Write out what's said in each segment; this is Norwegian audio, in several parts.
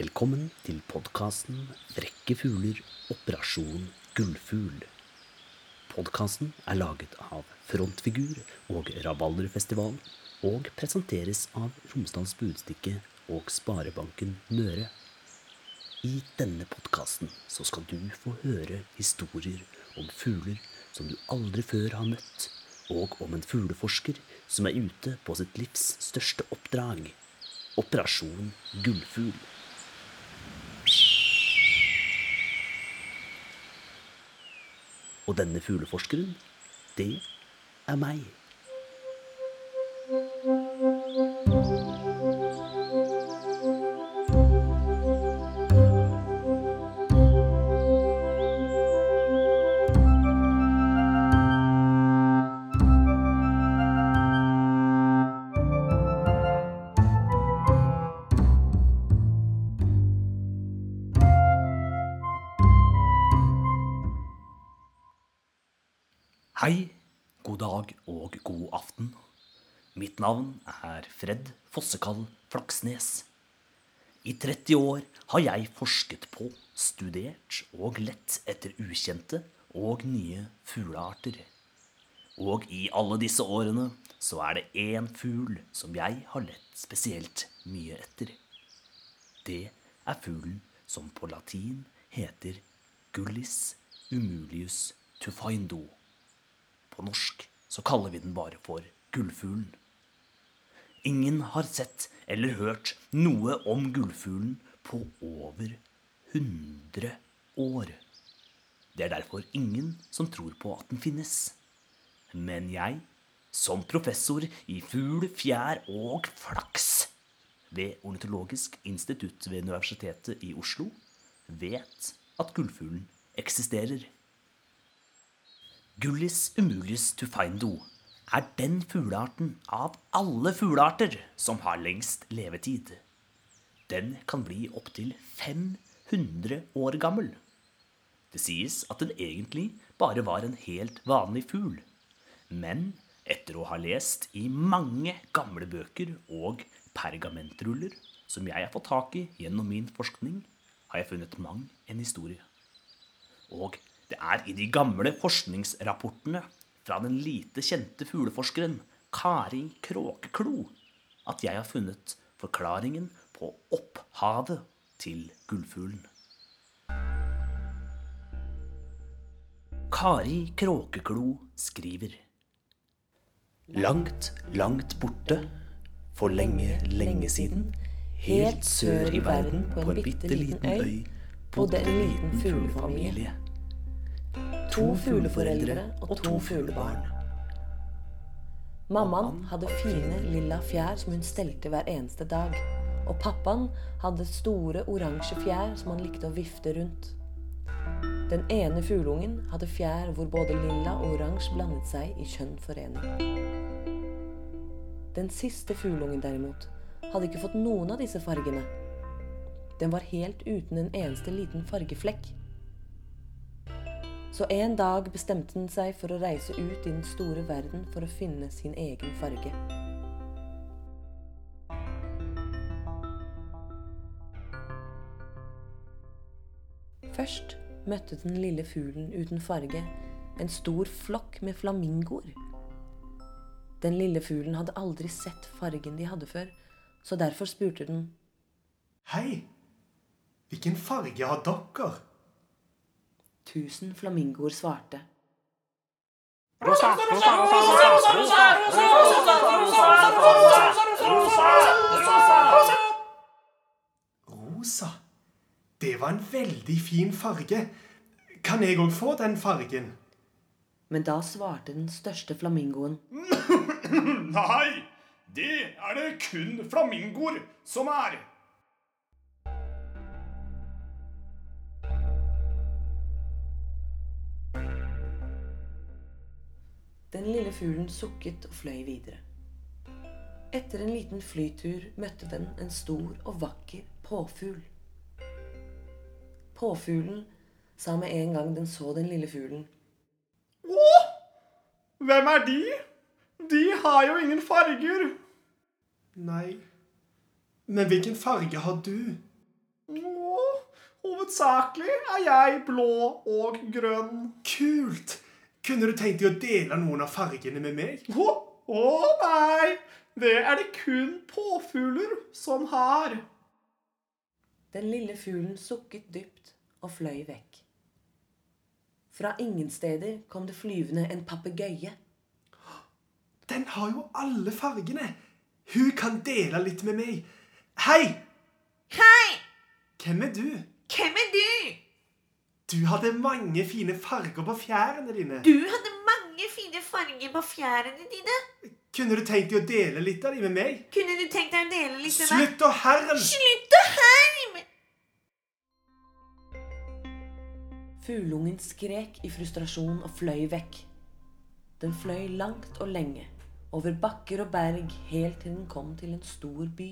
Velkommen til podkasten Frekke fugler operasjon gullfugl. Podkasten er laget av Frontfigur og Rabalderfestivalen og presenteres av Romsdals Budstikke og Sparebanken Møre. I denne podkasten så skal du få høre historier om fugler som du aldri før har møtt, og om en fugleforsker som er ute på sitt livs største oppdrag Operasjon Gullfugl. Og denne fugleforskeren, det er meg. Hei, god dag og god aften. Mitt navn er Fred Fossekall Flaksnes. I 30 år har jeg forsket på, studert og lett etter ukjente og nye fuglearter. Og i alle disse årene så er det én fugl som jeg har lett spesielt mye etter. Det er fuglen som på latin heter Gullis umulius tufindo. På norsk så kaller vi den bare for gullfuglen. Ingen har sett eller hørt noe om gullfuglen på over 100 år. Det er derfor ingen som tror på at den finnes. Men jeg, som professor i fugl, fjær og flaks ved Ornitologisk institutt ved Universitetet i Oslo, vet at gullfuglen eksisterer. Gullis umulis tufindo er den fuglearten av alle fuglearter som har lengst levetid. Den kan bli opptil 500 år gammel. Det sies at den egentlig bare var en helt vanlig fugl. Men etter å ha lest i mange gamle bøker og pergamentruller som jeg har fått tak i gjennom min forskning, har jeg funnet mang en historie. Og det er i de gamle forskningsrapportene fra den lite kjente fugleforskeren Kari Kråkeklo at jeg har funnet forklaringen på opphavet til gullfuglen. Kari Kråkeklo skriver Langt, langt borte, for lenge, lenge siden, helt sør i verden på en bitte liten øy, bodde en liten fuglefamilie. To fugleforeldre og to fuglebarn. Mammaen hadde fine, lilla fjær som hun stelte hver eneste dag. Og pappaen hadde store, oransje fjær som han likte å vifte rundt. Den ene fugleungen hadde fjær hvor både lilla og oransje blandet seg i kjønn forening. Den siste fugleungen derimot hadde ikke fått noen av disse fargene. Den var helt uten en eneste liten fargeflekk. Så en dag bestemte den seg for å reise ut i den store verden for å finne sin egen farge. Først møtte den lille fuglen uten farge en stor flokk med flamingoer. Den lille fuglen hadde aldri sett fargen de hadde før, så derfor spurte den Hei, hvilken farge har dere? Tusen flamingoer svarte. Rosa. Rosa! Rosa! Rosa! Rosa! Rosa! Rosa! Rosa! Rosa? Det var en veldig fin farge. Kan jeg òg få den fargen? Men da svarte den største flamingoen. Nei, det er det kun flamingoer som er. Den lille fuglen sukket og fløy videre. Etter en liten flytur møtte den en stor og vakker påfugl. Påfuglen sa med en gang den så den lille fuglen. Å, hvem er de? De har jo ingen farger. Nei. Men hvilken farge har du? Å, hovedsakelig er jeg blå og grønn. Kult! Kunne du tenkt deg å dele noen av fargene med meg? Å, å nei! Det er det kun påfugler som har. Den lille fuglen sukket dypt og fløy vekk. Fra ingen steder kom det flyvende en papegøye. Den har jo alle fargene. Hun kan dele litt med meg. Hei! Hei! Hvem er du? Hvem er du? Du hadde mange fine farger på fjærene dine. Du hadde mange fine farger på fjærene dine. Kunne du tenkt deg å dele litt av dem med meg? Kunne du tenkt deg å dele litt av meg? Slutt å herme! Slutt å herme! Fuglungen skrek i frustrasjon og fløy vekk. Den fløy langt og lenge, over bakker og berg, helt til den kom til en stor by.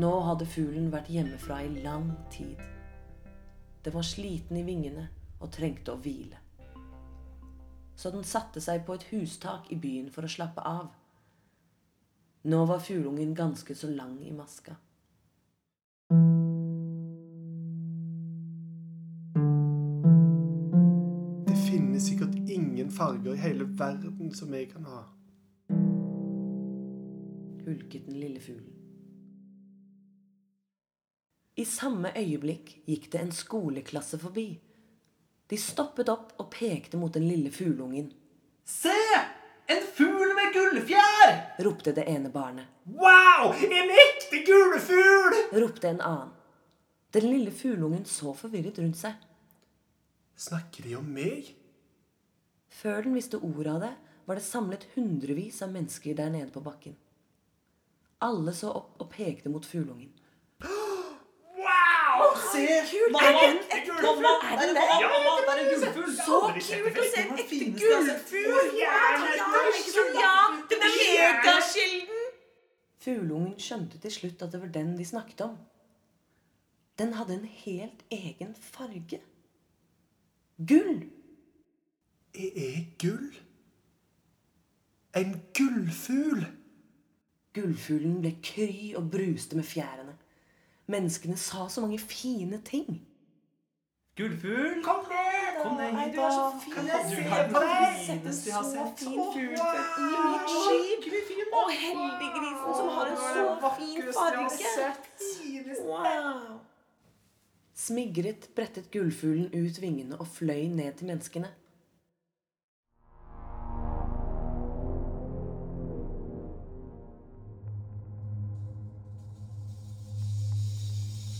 Nå hadde fuglen vært hjemmefra i lang tid. Den var sliten i vingene og trengte å hvile. Så den satte seg på et hustak i byen for å slappe av. Nå var fugleungen ganske så lang i maska. Det finnes sikkert ingen farger i hele verden som jeg kan ha. hulket den lille fuglen. I samme øyeblikk gikk det en skoleklasse forbi. De stoppet opp og pekte mot den lille fugleungen. Se! En fugl med gullfjær! ropte det ene barnet. Wow! En ekte gullfugl! ropte en annen. Den lille fugleungen så forvirret rundt seg. Snakker de om meg? Før den visste ordet av det, var det samlet hundrevis av mennesker der nede på bakken. Alle så opp og pekte mot fuglungen. Se! Mamma! Mamma! Er det? det? Ja, mamma, det er en gullfugl! Så kult å se en ekte gullfugl! Ja, den er megasjelden! Fuglungen skjønte til slutt at det var den de snakket om. Den hadde en helt egen farge. Gull! Jeg er gull. En gullfugl. Gullfuglen ble kry og bruste med fjærene. Menneskene sa så mange fine ting. Gullfugl! Kom ned! Kom ned hit, du er så fin. Kan Jeg du ser på deg. har Så fin fugl i mitt skip. Og heldiggrisen som har en så fin farge. Wow. Smigret brettet gullfuglen ut vingene og fløy ned til menneskene.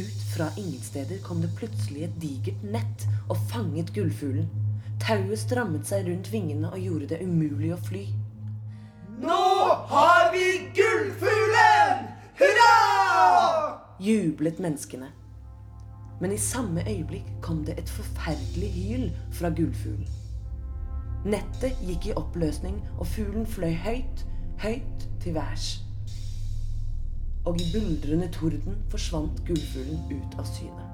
Ut fra ingen steder kom det plutselig et digert nett og fanget gullfuglen. Tauet strammet seg rundt vingene og gjorde det umulig å fly. Nå har vi gullfuglen! Hurra! Jublet menneskene. Men i samme øyeblikk kom det et forferdelig hyl fra gullfuglen. Nettet gikk i oppløsning, og fuglen fløy høyt, høyt til værs. Og i buldrende torden forsvant gullfuglen ut av syne.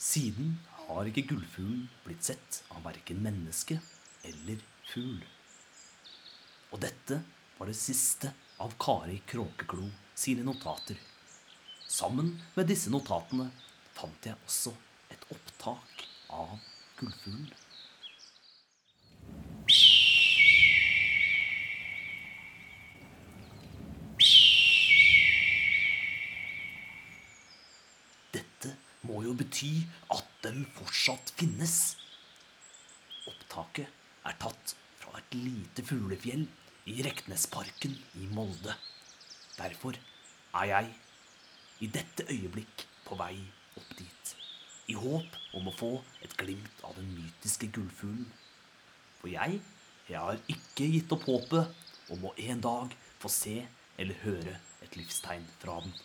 Siden har ikke gullfuglen blitt sett av verken menneske eller fugl. Og dette var det siste av Kari Kråkeklo sine notater. Sammen med disse notatene fant jeg også et opptak av gullfuglen. Dette må jo bety at den fortsatt finnes. Opptaket er tatt fra et lite fuglefjell i Reknesparken i Molde. Derfor er jeg i dette øyeblikk på vei opp dit. I håp om å få et glimt av den mytiske gullfuglen. For jeg, jeg har ikke gitt opp håpet om å en dag få se eller høre et livstegn fra den.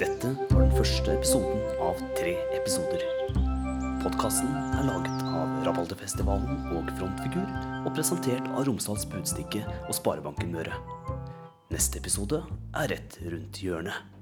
Dette var den første episoden av tre episoder. Podkasten er laget av Rabaldefestivalen og Frontfigur, og presentert av Romsdals Budstikke og Sparebanken Møre. Neste episode er rett rundt hjørnet.